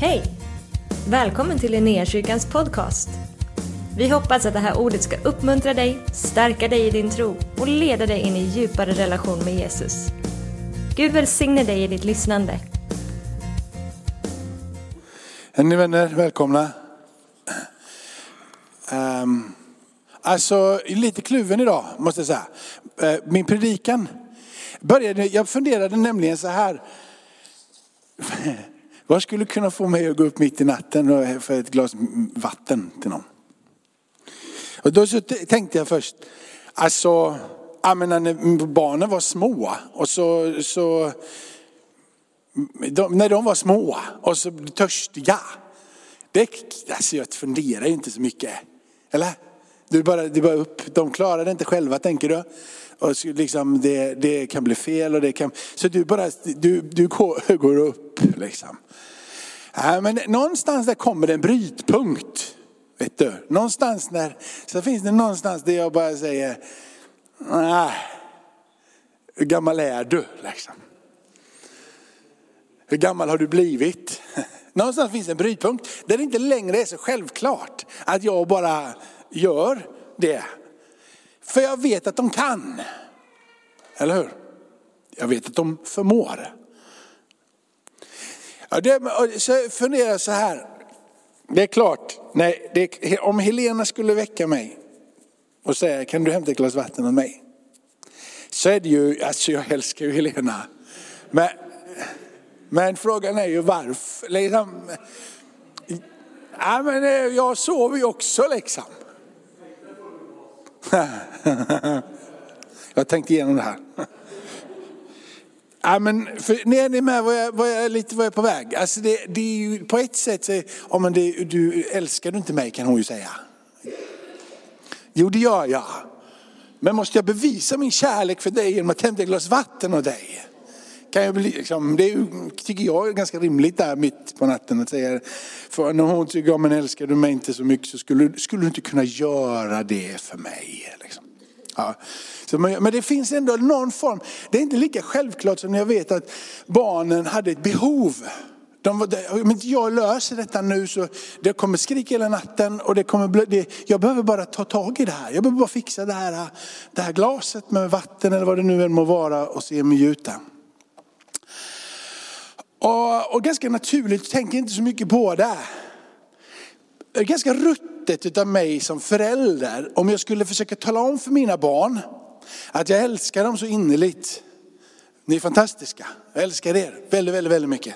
Hej! Välkommen till Linnéakyrkans podcast. Vi hoppas att det här ordet ska uppmuntra dig, stärka dig i din tro och leda dig in i djupare relation med Jesus. Gud välsigne dig i ditt lyssnande. Är ni vänner välkomna? Um, alltså lite kluven idag måste jag säga. Uh, min predikan började, jag funderade nämligen så här. Vad skulle kunna få mig att gå upp mitt i natten och få ett glas vatten till någon? Och då så tänkte jag först, alltså, jag menar, när barnen var små och så, så de, när de var små och så törstiga. Det, alltså jag funderar ju inte så mycket. Eller? Du bara, det bara upp, de klarar det inte själva tänker du. Och så liksom det, det kan bli fel och det kan, så du bara, du, du går, går upp liksom. Äh, men någonstans där kommer det en brytpunkt. Vet du? Någonstans där, så finns det någonstans där jag bara säger, nej, hur gammal är du? Liksom. Hur gammal har du blivit? Någonstans finns en brytpunkt där det inte längre är så självklart att jag bara gör det. För jag vet att de kan. Eller hur? Jag vet att de förmår. Ja, det, så funderar så här. Det är klart, nej, det, om Helena skulle väcka mig och säga, kan du hämta ett glas vatten med mig? Så är det ju, alltså jag älskar ju Helena. Men, men frågan är ju varför. Liksom, ja, men eh, jag sover ju också liksom. jag har tänkt igenom det här. Ja, men för, nej, ni är med vad jag, vad jag, lite vad jag är på väg. Alltså det, det är ju på ett sätt, så, oh, men det, du älskar du inte mig kan hon ju säga. Jo det gör jag. Men måste jag bevisa min kärlek för dig genom att hämta ett glas vatten av dig? Kan jag bli, liksom, det är, tycker jag är ganska rimligt där mitt på natten att säga. För när hon tycker, ja, men älskar du mig inte så mycket så skulle, skulle du inte kunna göra det för mig. Liksom. Ja. Så, men, men det finns ändå någon form, det är inte lika självklart som jag vet att barnen hade ett behov. De, om inte jag löser detta nu så det kommer skrika hela natten och det kommer det, jag behöver bara ta tag i det här. Jag behöver bara fixa det här, det här glaset med vatten eller vad det nu än må vara och se mig gjuta. Och, och ganska naturligt, tänker inte så mycket på det. Det är ganska ruttet av mig som förälder om jag skulle försöka tala om för mina barn att jag älskar dem så innerligt. Ni är fantastiska, jag älskar er väldigt, väldigt, väldigt mycket.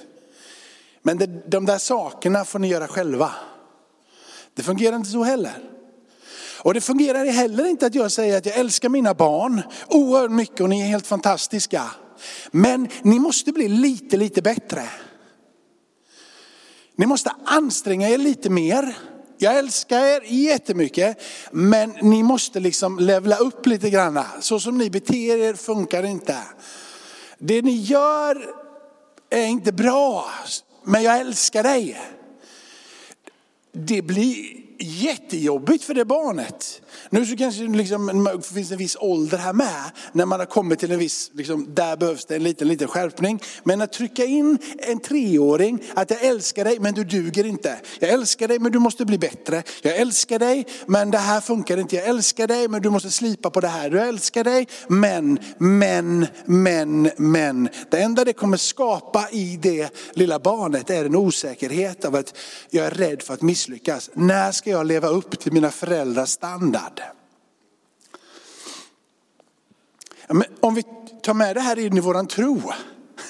Men det, de där sakerna får ni göra själva. Det fungerar inte så heller. Och det fungerar heller inte att jag säger att jag älskar mina barn oerhört mycket och ni är helt fantastiska. Men ni måste bli lite, lite bättre. Ni måste anstränga er lite mer. Jag älskar er jättemycket, men ni måste liksom levla upp lite grann. Så som ni beter er funkar inte. Det ni gör är inte bra, men jag älskar dig. Det blir jättejobbigt för det barnet. Nu så kanske liksom, det finns en viss ålder här med, när man har kommit till en viss, liksom, där behövs det en liten, liten skärpning. Men att trycka in en treåring, att jag älskar dig men du duger inte. Jag älskar dig men du måste bli bättre. Jag älskar dig men det här funkar inte. Jag älskar dig men du måste slipa på det här. Du älskar dig men, men, men, men. Det enda det kommer skapa i det lilla barnet är en osäkerhet av att jag är rädd för att misslyckas. När ska jag leva upp till mina föräldrars standard? Om vi tar med det här in i våran tro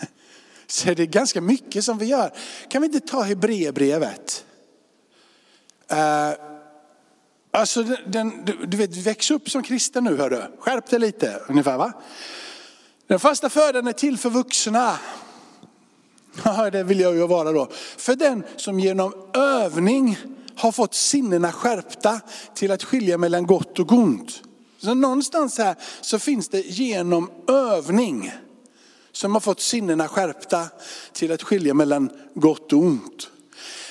så är det ganska mycket som vi gör. Kan vi inte ta Hebreerbrevet? Uh, alltså den, du, du vet, väx upp som kristen nu hör du. Skärp dig lite ungefär va? Den fasta födan är till för vuxna. Ja, det vill jag ju vara då. För den som genom övning har fått sinnena skärpta till att skilja mellan gott och ont. Så någonstans här så finns det genom övning som har fått sinnena skärpta till att skilja mellan gott och ont.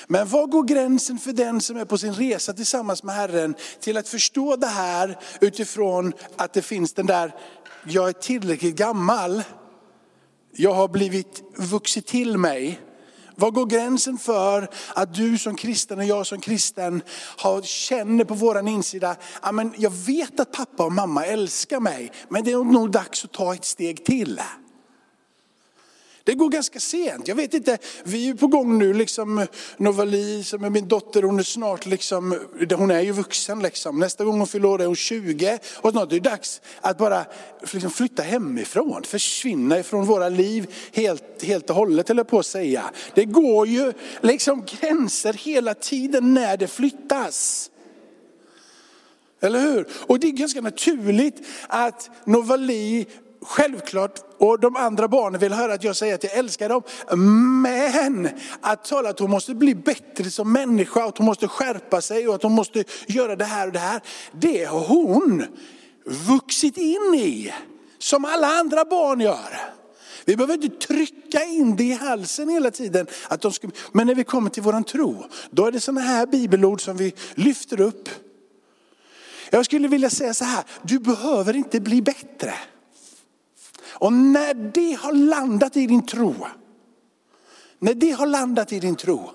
Men var går gränsen för den som är på sin resa tillsammans med Herren till att förstå det här utifrån att det finns den där, jag är tillräckligt gammal, jag har blivit vuxit till mig var går gränsen för att du som kristen och jag som kristen har, känner på våran insida, jag vet att pappa och mamma älskar mig, men det är nog dags att ta ett steg till. Det går ganska sent. Jag vet inte, vi är på gång nu, liksom Novali som är min dotter, hon är snart liksom, hon är ju vuxen liksom. Nästa gång hon fyller år är hon 20 och snart är det dags att bara liksom flytta hemifrån, försvinna ifrån våra liv helt, helt och hållet eller på att säga. Det går ju liksom gränser hela tiden när det flyttas. Eller hur? Och det är ganska naturligt att Novali självklart, och de andra barnen vill höra att jag säger att jag älskar dem. Men att tala att hon måste bli bättre som människa, att hon måste skärpa sig och att hon måste göra det här och det här. Det har hon vuxit in i, som alla andra barn gör. Vi behöver inte trycka in det i halsen hela tiden. Att de ska, men när vi kommer till våran tro, då är det sådana här bibelord som vi lyfter upp. Jag skulle vilja säga så här, du behöver inte bli bättre. Och när det har landat i din tro, när det har landat i din tro,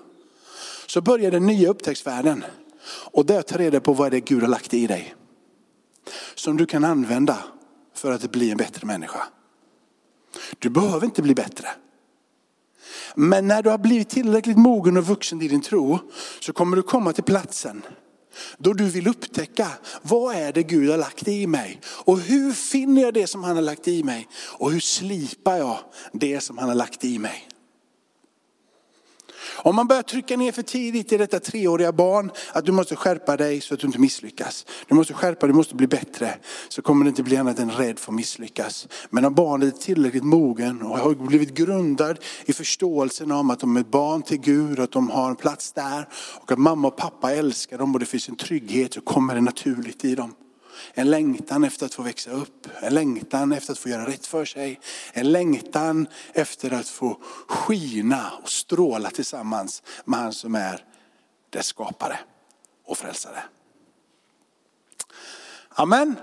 så börjar den nya upptäcktsvärlden. Och där tar reda på vad det är Gud har lagt i dig. Som du kan använda för att bli en bättre människa. Du behöver inte bli bättre. Men när du har blivit tillräckligt mogen och vuxen i din tro så kommer du komma till platsen då du vill upptäcka, vad är det Gud har lagt i mig? Och hur finner jag det som han har lagt i mig? Och hur slipar jag det som han har lagt i mig? Om man börjar trycka ner för tidigt i detta treåriga barn att du måste skärpa dig så att du inte misslyckas. Du måste skärpa dig, du måste bli bättre. Så kommer det inte bli annat än rädd för att misslyckas. Men om barnet är tillräckligt mogen och har blivit grundad i förståelsen om att de är barn till Gud, att de har en plats där och att mamma och pappa älskar dem och det finns en trygghet så kommer det naturligt i dem. En längtan efter att få växa upp, en längtan efter att få göra rätt för sig. En längtan efter att få skina och stråla tillsammans med han som är dess skapare och frälsare. Amen.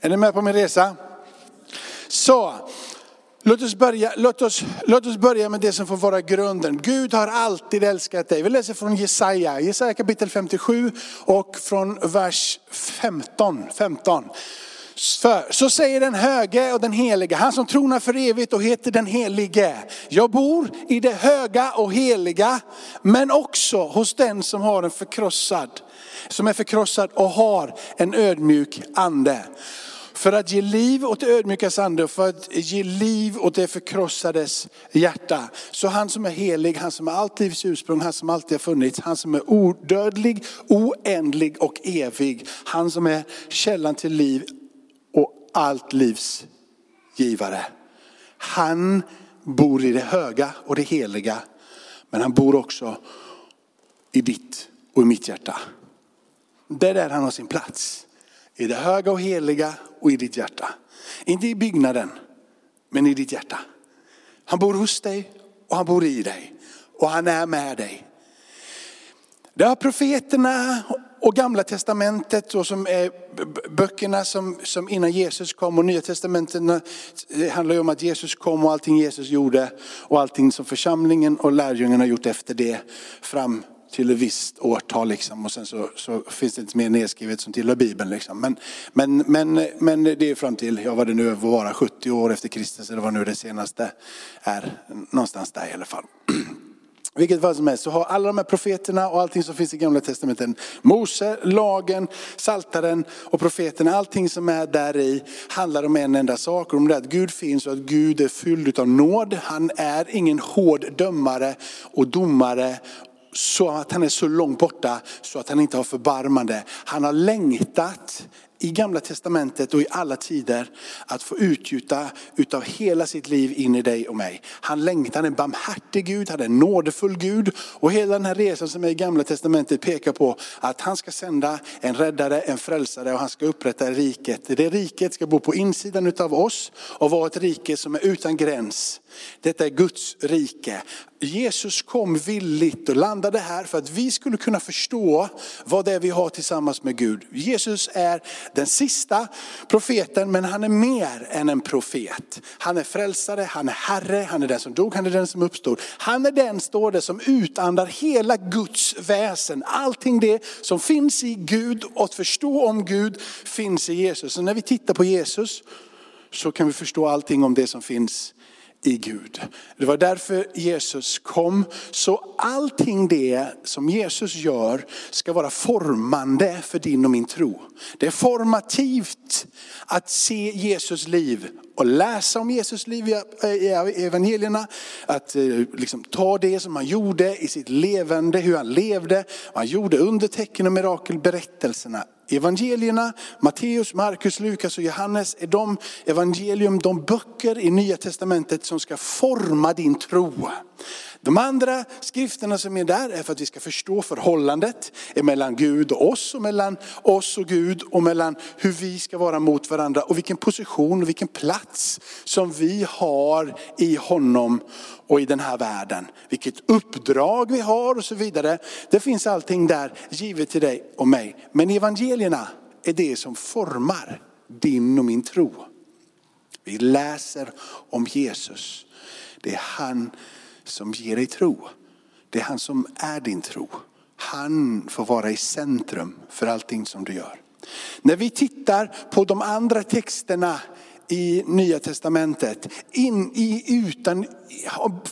Är ni med på min resa? Så, Låt oss, börja, låt, oss, låt oss börja med det som får vara grunden. Gud har alltid älskat dig. Vi läser från Jesaja, Jesaja kapitel 57 och från vers 15. 15. För, så säger den höge och den helige, han som tronar för evigt och heter den helige. Jag bor i det höga och heliga, men också hos den som har en förkrossad, som är förkrossad och har en ödmjuk ande. För att ge liv åt det ödmjukas ande och för att ge liv åt det förkrossades hjärta. Så han som är helig, han som är allt livs ursprung, han som alltid har funnits, han som är odödlig, oändlig och evig. Han som är källan till liv och allt livs givare. Han bor i det höga och det heliga, men han bor också i ditt och i mitt hjärta. Det är där han har sin plats. I det höga och heliga och i ditt hjärta. Inte i byggnaden, men i ditt hjärta. Han bor hos dig och han bor i dig. Och han är med dig. Det har profeterna och gamla testamentet och som är böckerna som, som innan Jesus kom och nya testamentet handlar ju om att Jesus kom och allting Jesus gjorde och allting som församlingen och lärjungarna har gjort efter det fram till ett visst årtal liksom. och sen så, så, finns det inte mer nedskrivet som tillhör Bibeln. Liksom. Men, men, men, men det är fram till, ja vad det nu får vara, 70 år efter Kristus eller vad nu det senaste är. Någonstans där i alla fall. Vilket fall som helst så har alla de här profeterna och allting som finns i gamla testamenten, Mose, lagen, saltaren och profeterna, allting som är där i handlar om en enda sak. Om det att Gud finns och att Gud är fylld av nåd. Han är ingen hård dömare och domare så att han är så långt borta så att han inte har förbarmande. Han har längtat i gamla testamentet och i alla tider att få utgjuta utav hela sitt liv in i dig och mig. Han längtar, han är en barmhärtig Gud, han är en nådefull Gud. Och hela den här resan som är i gamla testamentet pekar på att han ska sända en räddare, en frälsare och han ska upprätta riket. Det riket ska bo på insidan utav oss och vara ett rike som är utan gräns detta är Guds rike. Jesus kom villigt och landade här för att vi skulle kunna förstå vad det är vi har tillsammans med Gud. Jesus är den sista profeten men han är mer än en profet. Han är frälsare, han är herre, han är den som dog, han är den som uppstod. Han är den, står det, som utandar hela Guds väsen. Allting det som finns i Gud och att förstå om Gud finns i Jesus. Så när vi tittar på Jesus så kan vi förstå allting om det som finns i Gud. Det var därför Jesus kom. Så allting det som Jesus gör ska vara formande för din och min tro. Det är formativt att se Jesus liv och läsa om Jesus liv i evangelierna. Att eh, liksom ta det som han gjorde i sitt levande, hur han levde. vad Han gjorde under tecken och mirakelberättelserna. Evangelierna, Matteus, Markus, Lukas och Johannes är de evangelium, de böcker i Nya Testamentet som ska forma din tro. De andra skrifterna som är där är för att vi ska förstå förhållandet mellan Gud och oss och mellan oss och Gud och mellan hur vi ska vara mot varandra och vilken position och vilken plats som vi har i honom och i den här världen. Vilket uppdrag vi har och så vidare. Det finns allting där givet till dig och mig. Men evangelierna är det som formar din och min tro. Vi läser om Jesus. Det är han som ger dig tro. Det är han som är din tro. Han får vara i centrum för allting som du gör. När vi tittar på de andra texterna i Nya Testamentet, in i, utan,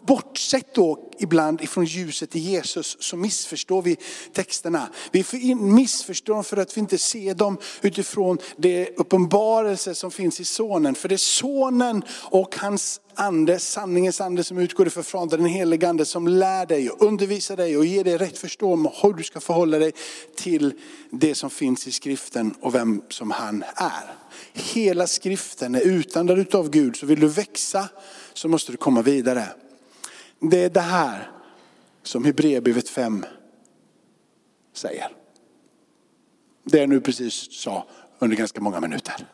bortsett då ibland ifrån ljuset i Jesus så missförstår vi texterna. Vi missförstår dem för att vi inte ser dem utifrån det uppenbarelse som finns i sonen. För det är sonen och hans ande, sanningens ande som utgår ifrån Fadern, den helige ande som lär dig och undervisar dig och ger dig rätt förstå om hur du ska förhålla dig till det som finns i skriften och vem som han är. Hela skriften är utandad av Gud, så vill du växa så måste du komma vidare. Det är det här som Hebreerbrevet 5 säger. Det jag nu precis sa under ganska många minuter.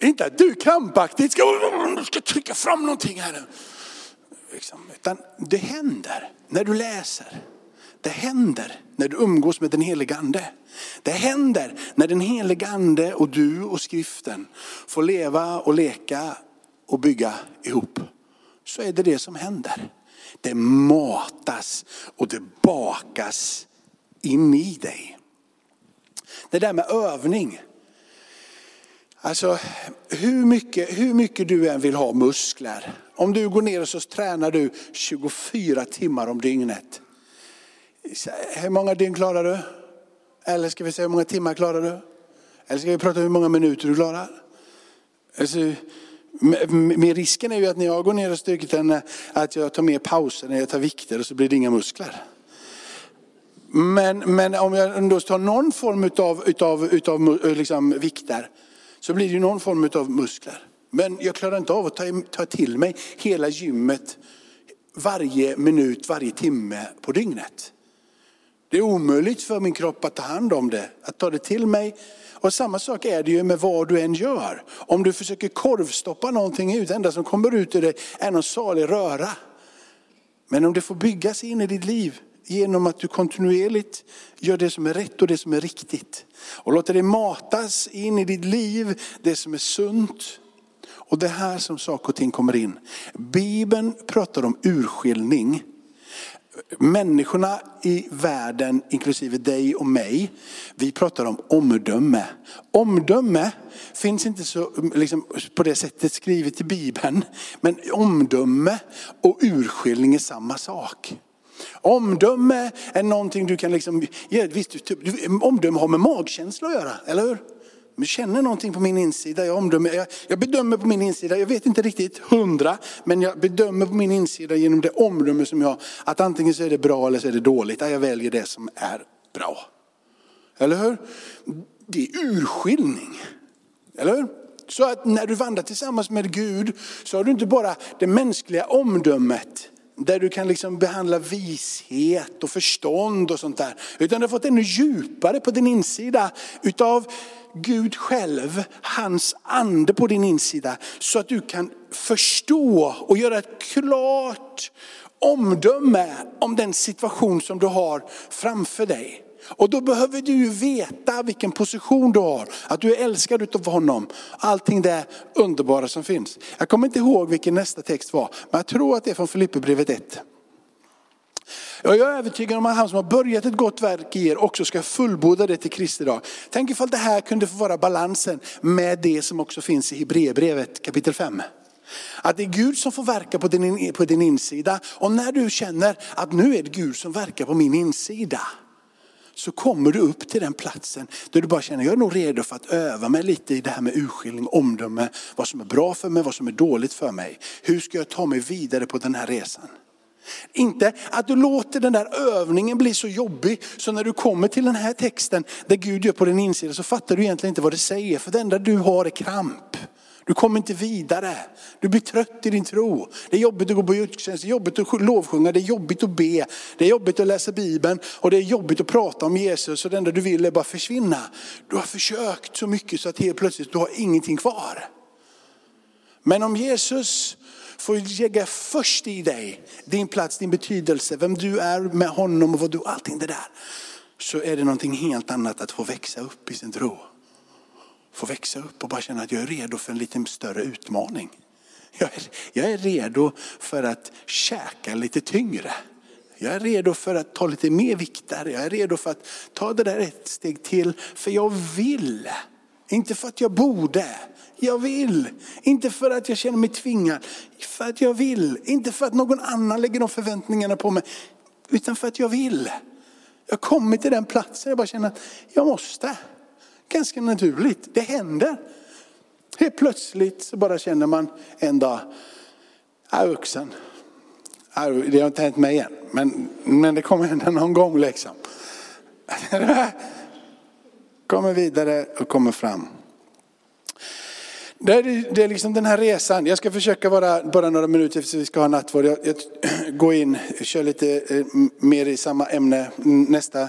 Inte att du krampaktigt ska, ska trycka fram någonting här. Liksom, utan det händer när du läser. Det händer när du umgås med den helige ande. Det händer när den helige ande och du och skriften får leva och leka och bygga ihop. Så är det det som händer. Det matas och det bakas in i dig. Det där med övning. Alltså hur mycket, hur mycket du än vill ha muskler. Om du går ner och så tränar du 24 timmar om dygnet. Hur många dygn klarar du? Eller ska vi säga hur många timmar klarar du? Eller ska vi prata om hur många minuter du klarar? Alltså, med risken är ju att när jag går ner och styrketränar att jag tar mer pauser när jag tar vikter och så blir det inga muskler. Men, men om jag ändå tar någon form av utav, utav, eh, liksom, vikter så blir det ju någon form av muskler. Men jag klarar inte av att ta, ta till mig hela gymmet varje minut, varje timme på dygnet. Det är omöjligt för min kropp att ta hand om det, att ta det till mig. Och samma sak är det ju med vad du än gör. Om du försöker korvstoppa någonting ut, det enda som kommer ut ur det är någon salig röra. Men om det får byggas in i ditt liv genom att du kontinuerligt gör det som är rätt och det som är riktigt. Och låter det matas in i ditt liv, det som är sunt. Och det här som saker och ting kommer in. Bibeln pratar om urskiljning människorna i världen, inklusive dig och mig, vi pratar om omdöme. Omdöme finns inte så, liksom, på det sättet skrivet i Bibeln. Men omdöme och urskiljning är samma sak. Omdöme är någonting du kan liksom, ja, visst, typ, omdöme har med magkänsla att göra, eller hur? Jag känner någonting på min insida. Jag, omdömer, jag, jag, bedömer på min insida, jag vet inte riktigt hundra, men jag bedömer på min insida genom det omdöme som jag har. Att antingen så är det bra eller så är det dåligt. Jag väljer det som är bra. Eller hur? Det är urskiljning. Eller hur? Så att när du vandrar tillsammans med Gud så har du inte bara det mänskliga omdömet där du kan liksom behandla vishet och förstånd och sånt där. Utan du har fått ännu djupare på din insida utav Gud själv, hans ande på din insida. Så att du kan förstå och göra ett klart omdöme om den situation som du har framför dig. Och då behöver du veta vilken position du har, att du är älskad utav honom. Allting det underbara som finns. Jag kommer inte ihåg vilken nästa text var, men jag tror att det är från Filipperbrevet 1. Jag är övertygad om att han som har börjat ett gott verk i er också ska fullborda det till Kristi dag. Tänk ifall det här kunde få vara balansen med det som också finns i Hebreerbrevet kapitel 5. Att det är Gud som får verka på din, på din insida. Och när du känner att nu är det Gud som verkar på min insida. Så kommer du upp till den platsen där du bara känner, jag är nog redo för att öva mig lite i det här med urskiljning, omdöme. Vad som är bra för mig, vad som är dåligt för mig. Hur ska jag ta mig vidare på den här resan? Inte att du låter den där övningen bli så jobbig så när du kommer till den här texten där Gud gör på din insida så fattar du egentligen inte vad det säger. För det enda du har är kramp. Du kommer inte vidare. Du blir trött i din tro. Det är jobbigt att gå på gudstjänst, det är jobbigt att lovsjunga, det är jobbigt att be, det är jobbigt att läsa Bibeln och det är jobbigt att prata om Jesus och det enda du vill är bara försvinna. Du har försökt så mycket så att helt plötsligt du har ingenting kvar. Men om Jesus får lägga först i dig din plats, din betydelse, vem du är med honom och vad du, allting det där. Så är det någonting helt annat att få växa upp i sin tro. Få växa upp och bara känna att jag är redo för en lite större utmaning. Jag är, jag är redo för att käka lite tyngre. Jag är redo för att ta lite mer vikter. Jag är redo för att ta det där ett steg till. För jag vill. Inte för att jag borde. Jag vill. Inte för att jag känner mig tvingad. För att jag vill. Inte för att någon annan lägger de förväntningarna på mig. Utan för att jag vill. Jag har kommit till den platsen jag bara känner att jag måste. Ganska naturligt. Det händer. Helt plötsligt så bara känner man en dag, jag är vuxen. Det har inte hänt mig än, men, men det kommer hända någon gång liksom. Kommer vidare och kommer fram. Det är, det är liksom den här resan. Jag ska försöka vara bara några minuter eftersom vi ska ha nattvard. Jag, jag går in, kör lite eh, mer i samma ämne nästa,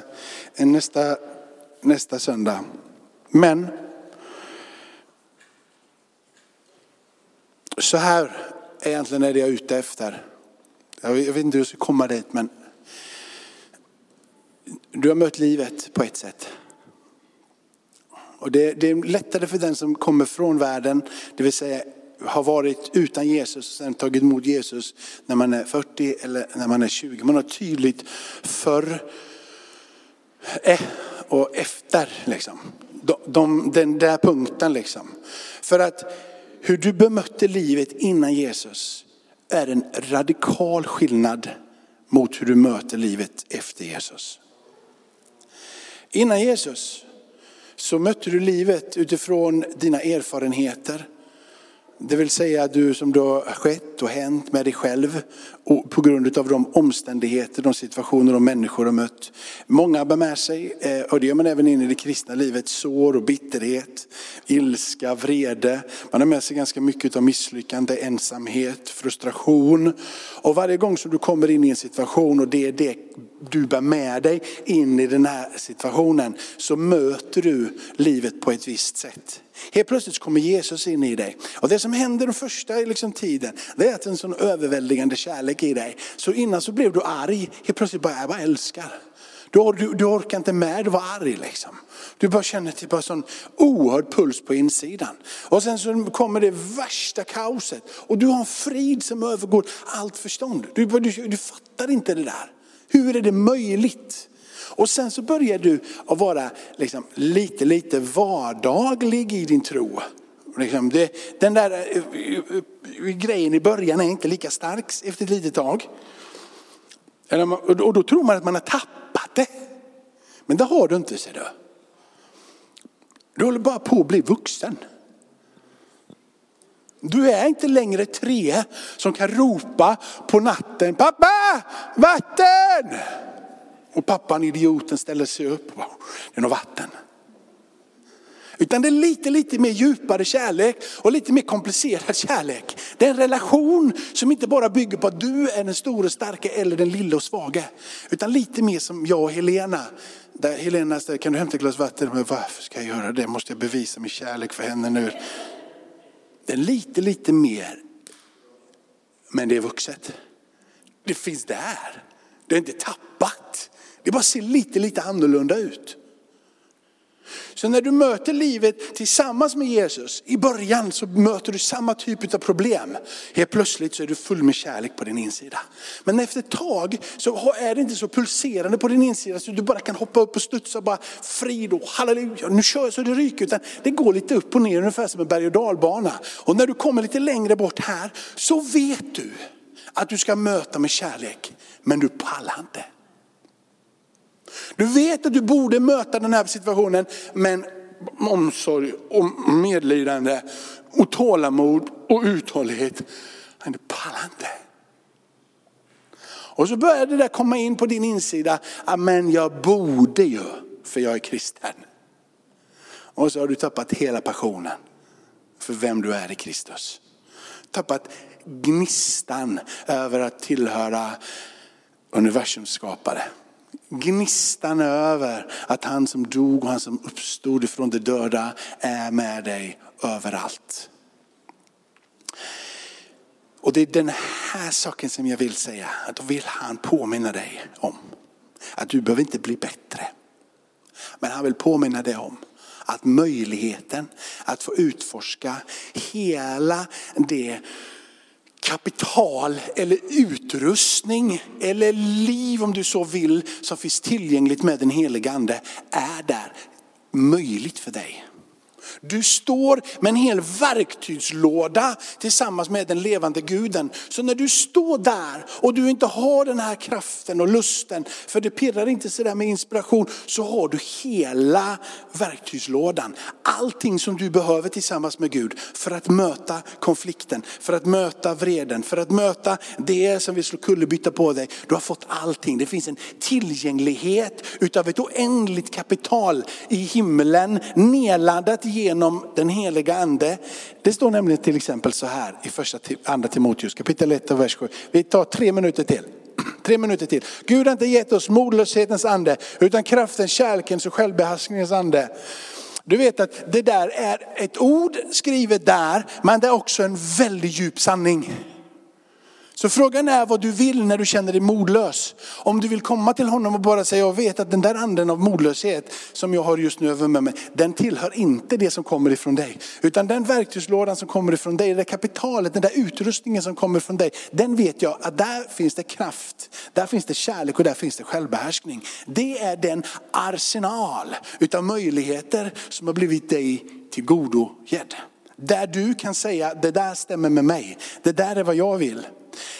eh, nästa, nästa söndag. Men så här är egentligen är det jag är ute efter. Jag vet inte hur jag ska komma dit men du har mött livet på ett sätt. Och det, det, är lättare för den som kommer från världen, det vill säga har varit utan Jesus och sen tagit emot Jesus när man är 40 eller när man är 20. Man har tydligt förr eh, och efter. Liksom. De, de, den där punkten liksom. För att hur du bemötte livet innan Jesus är en radikal skillnad mot hur du möter livet efter Jesus. Innan Jesus så mötte du livet utifrån dina erfarenheter. Det vill säga du som då har skett och hänt med dig själv och på grund av de omständigheter, de situationer och människor du mött. Många bär med sig, eh, och det gör man även in i det kristna livet, sår och bitterhet, ilska, vrede. Man har med sig ganska mycket av misslyckande, ensamhet, frustration. Och varje gång som du kommer in i en situation och det är det du bär med dig in i den här situationen så möter du livet på ett visst sätt. Helt plötsligt kommer Jesus in i dig. Och det som händer den första liksom, tiden, det är att en sån överväldigande kärlek i dig. Så innan så blev du arg, helt plötsligt bara, jag bara älskar. Du, du, du orkar inte med att vara arg liksom. Du bara känner typ en sån oerhörd puls på insidan. Och sen så kommer det värsta kaoset. Och du har en frid som övergår allt förstånd. Du, du, du fattar inte det där. Hur är det möjligt? Och sen så börjar du att vara liksom lite, lite vardaglig i din tro. Liksom det, den där eh, eh, eh, grejen i början är inte lika stark efter ett litet tag. Och då tror man att man har tappat det. Men det har du inte ser du. Du håller bara på att bli vuxen. Du är inte längre tre som kan ropa på natten, pappa, vatten! Och pappan idioten ställer sig upp, det är något vatten. Utan det är lite, lite mer djupare kärlek och lite mer komplicerad kärlek. Det är en relation som inte bara bygger på att du är den stora, starka eller den lilla och svaga. Utan lite mer som jag och Helena. Där Helena säger, kan du hämta ett glas vatten? Men varför ska jag göra det? Måste jag bevisa min kärlek för henne nu? Det är lite, lite mer. Men det är vuxet. Det finns där. Det är inte tappat. Det bara ser lite, lite annorlunda ut. Så när du möter livet tillsammans med Jesus, i början så möter du samma typ av problem. Helt plötsligt så är du full med kärlek på din insida. Men efter ett tag så är det inte så pulserande på din insida så du bara kan hoppa upp och studsa och bara frid och halleluja, nu kör jag så det ryker. Utan det går lite upp och ner ungefär som en berg och dalbana. Och när du kommer lite längre bort här så vet du att du ska möta med kärlek, men du pallar inte. Du vet att du borde möta den här situationen med omsorg och medlidande och tålamod och uthållighet. Men du pallar inte. Och så börjar det där komma in på din insida, men jag borde ju för jag är kristen. Och så har du tappat hela passionen för vem du är i Kristus. Tappat gnistan över att tillhöra universums skapare gnistan över att han som dog och han som uppstod ifrån de döda är med dig överallt. Och det är den här saken som jag vill säga, att då vill han påminna dig om. Att du behöver inte bli bättre. Men han vill påminna dig om att möjligheten att få utforska hela det kapital eller utrustning eller liv om du så vill som finns tillgängligt med den helige ande är där möjligt för dig. Du står med en hel verktygslåda tillsammans med den levande guden. Så när du står där och du inte har den här kraften och lusten, för det pirrar inte sådär med inspiration, så har du hela verktygslådan. Allting som du behöver tillsammans med Gud för att möta konflikten, för att möta vreden, för att möta det som vill slå kullerbytta på dig. Du har fått allting. Det finns en tillgänglighet utav ett oändligt kapital i himlen nedladdat genom den heliga ande. Det står nämligen till exempel så här i första andra Timoteus kapitel 1 och vers 7. Vi tar tre minuter till. Tre minuter till. Gud har inte gett oss modlöshetens ande utan kraften, kärlekens och självbehärskningens ande. Du vet att det där är ett ord skrivet där, men det är också en väldigt djup sanning. Så frågan är vad du vill när du känner dig modlös. Om du vill komma till honom och bara säga, jag vet att den där anden av modlöshet som jag har just nu över med mig, den tillhör inte det som kommer ifrån dig. Utan den verktygslådan som kommer ifrån dig, det kapitalet, den där utrustningen som kommer från dig, den vet jag att där finns det kraft, där finns det kärlek och där finns det självbehärskning. Det är den arsenal utav möjligheter som har blivit dig till. Där du kan säga, det där stämmer med mig, det där är vad jag vill.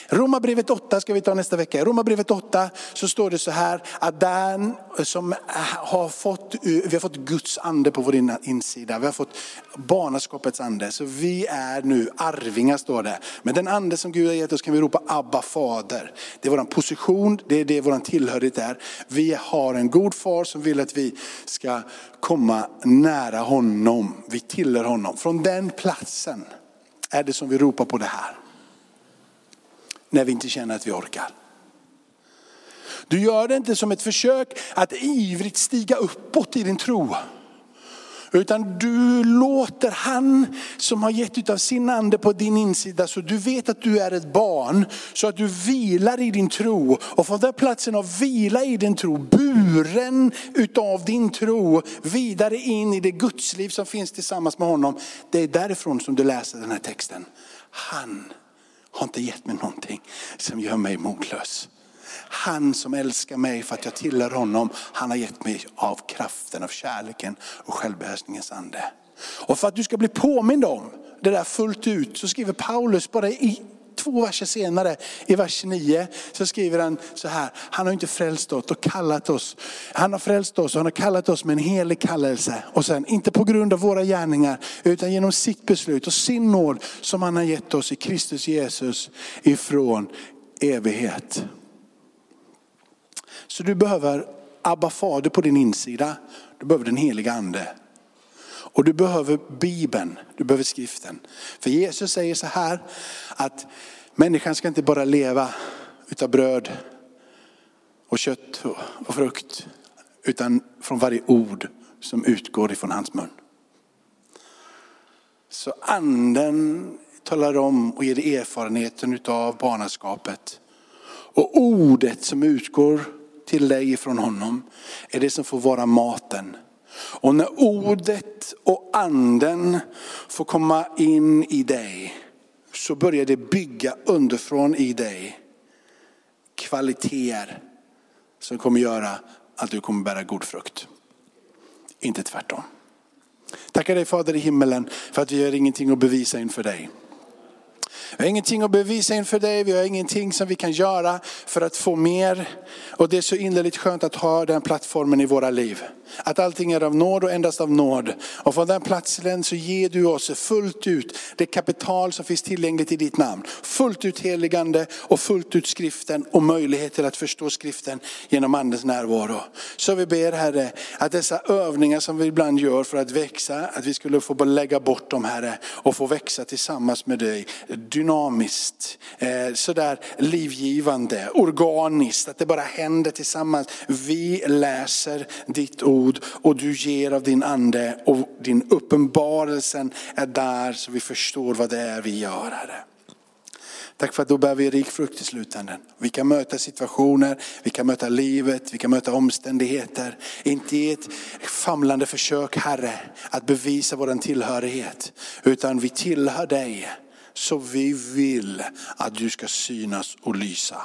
Romarbrevet 8 ska vi ta nästa vecka. I Romarbrevet 8 så står det så här att den som har fått, vi har fått Guds ande på vår insida. Vi har fått barnaskapets ande. Så vi är nu arvingar står det. Men den ande som Gud har gett oss kan vi ropa Abba fader. Det är vår position, det är det vår tillhörighet är. Vi har en god far som vill att vi ska komma nära honom. Vi tillhör honom. Från den platsen är det som vi ropar på det här när vi inte känner att vi orkar. Du gör det inte som ett försök att ivrigt stiga uppåt i din tro. Utan du låter han som har gett utav sin ande på din insida så du vet att du är ett barn. Så att du vilar i din tro. Och från den platsen av vila i din tro, buren utav din tro, vidare in i det gudsliv som finns tillsammans med honom. Det är därifrån som du läser den här texten. Han har inte gett mig någonting som gör mig modlös. Han som älskar mig för att jag tillhör honom, han har gett mig av kraften, av kärleken och självbehärskningens ande. Och för att du ska bli påmind om det där fullt ut så skriver Paulus bara i två verser senare, i vers 9, så skriver han så här. Han har inte frälst oss och kallat oss. Han har frälst oss och han har kallat oss med en helig kallelse. Och sen, inte på grund av våra gärningar, utan genom sitt beslut och sin nåd som han har gett oss i Kristus Jesus ifrån evighet. Så du behöver Abba fader på din insida. Du behöver den heliga ande. Och du behöver Bibeln, du behöver skriften. För Jesus säger så här att människan ska inte bara leva utav bröd och kött och frukt, utan från varje ord som utgår ifrån hans mun. Så anden talar om och ger erfarenheten utav barnaskapet. Och ordet som utgår till dig ifrån honom är det som får vara maten. Och när ordet och anden får komma in i dig så börjar det bygga underifrån i dig kvaliteter som kommer göra att du kommer bära god frukt. Inte tvärtom. Tackar dig Fader i himmelen för att vi har ingenting att bevisa inför dig. Vi har ingenting att bevisa inför dig, vi har ingenting som vi kan göra för att få mer. Och det är så innerligt skönt att ha den plattformen i våra liv. Att allting är av nåd och endast av nåd. Och från den platsen så ger du oss fullt ut det kapital som finns tillgängligt i ditt namn. Fullt ut heligande och fullt ut skriften och möjlighet till att förstå skriften genom andens närvaro. Så vi ber Herre att dessa övningar som vi ibland gör för att växa, att vi skulle få lägga bort dem Herre och få växa tillsammans med dig. Dynamiskt, eh, sådär livgivande, organiskt, att det bara händer tillsammans. Vi läser ditt ord blod och du ger av din ande och din uppenbarelsen är där så vi förstår vad det är vi gör Herre. Tack för att då bär vi rik frukt i slutändan. Vi kan möta situationer, vi kan möta livet, vi kan möta omständigheter. Inte i ett famlande försök Herre att bevisa vår tillhörighet. Utan vi tillhör dig. Så vi vill att du ska synas och lysa.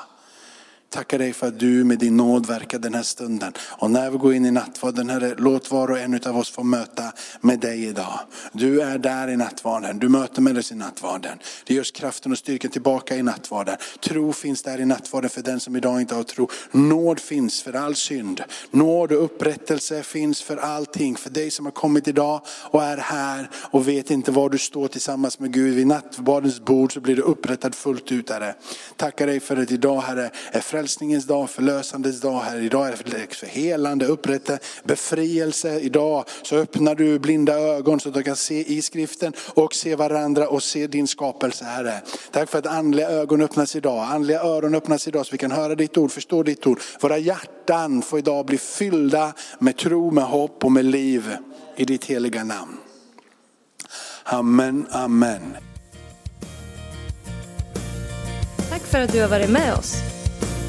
Tackar dig för att du med din nåd verkar den här stunden. Och när vi går in i nattvarden, Herre, låt var och en av oss få möta med dig idag. Du är där i nattvarden, du möter med oss i nattvarden. Det ger oss kraften och styrkan tillbaka i nattvarden. Tro finns där i nattvarden för den som idag inte har tro. Nåd finns för all synd. Nåd och upprättelse finns för allting. För dig som har kommit idag och är här och vet inte var du står tillsammans med Gud. Vid nattvardens bord så blir du upprättad fullt ut Herre. Tackar dig för att idag Herre är frälsningens dag, förlösandets dag. Här. Idag är det för helande, upprätta, befrielse. Idag så öppnar du blinda ögon så att de kan se i skriften och se varandra och se din skapelse Herre. Tack för att andliga ögon öppnas idag, andliga öron öppnas idag så vi kan höra ditt ord, förstå ditt ord. Våra hjärtan får idag bli fyllda med tro, med hopp och med liv i ditt heliga namn. Amen, amen. Tack för att du har varit med oss.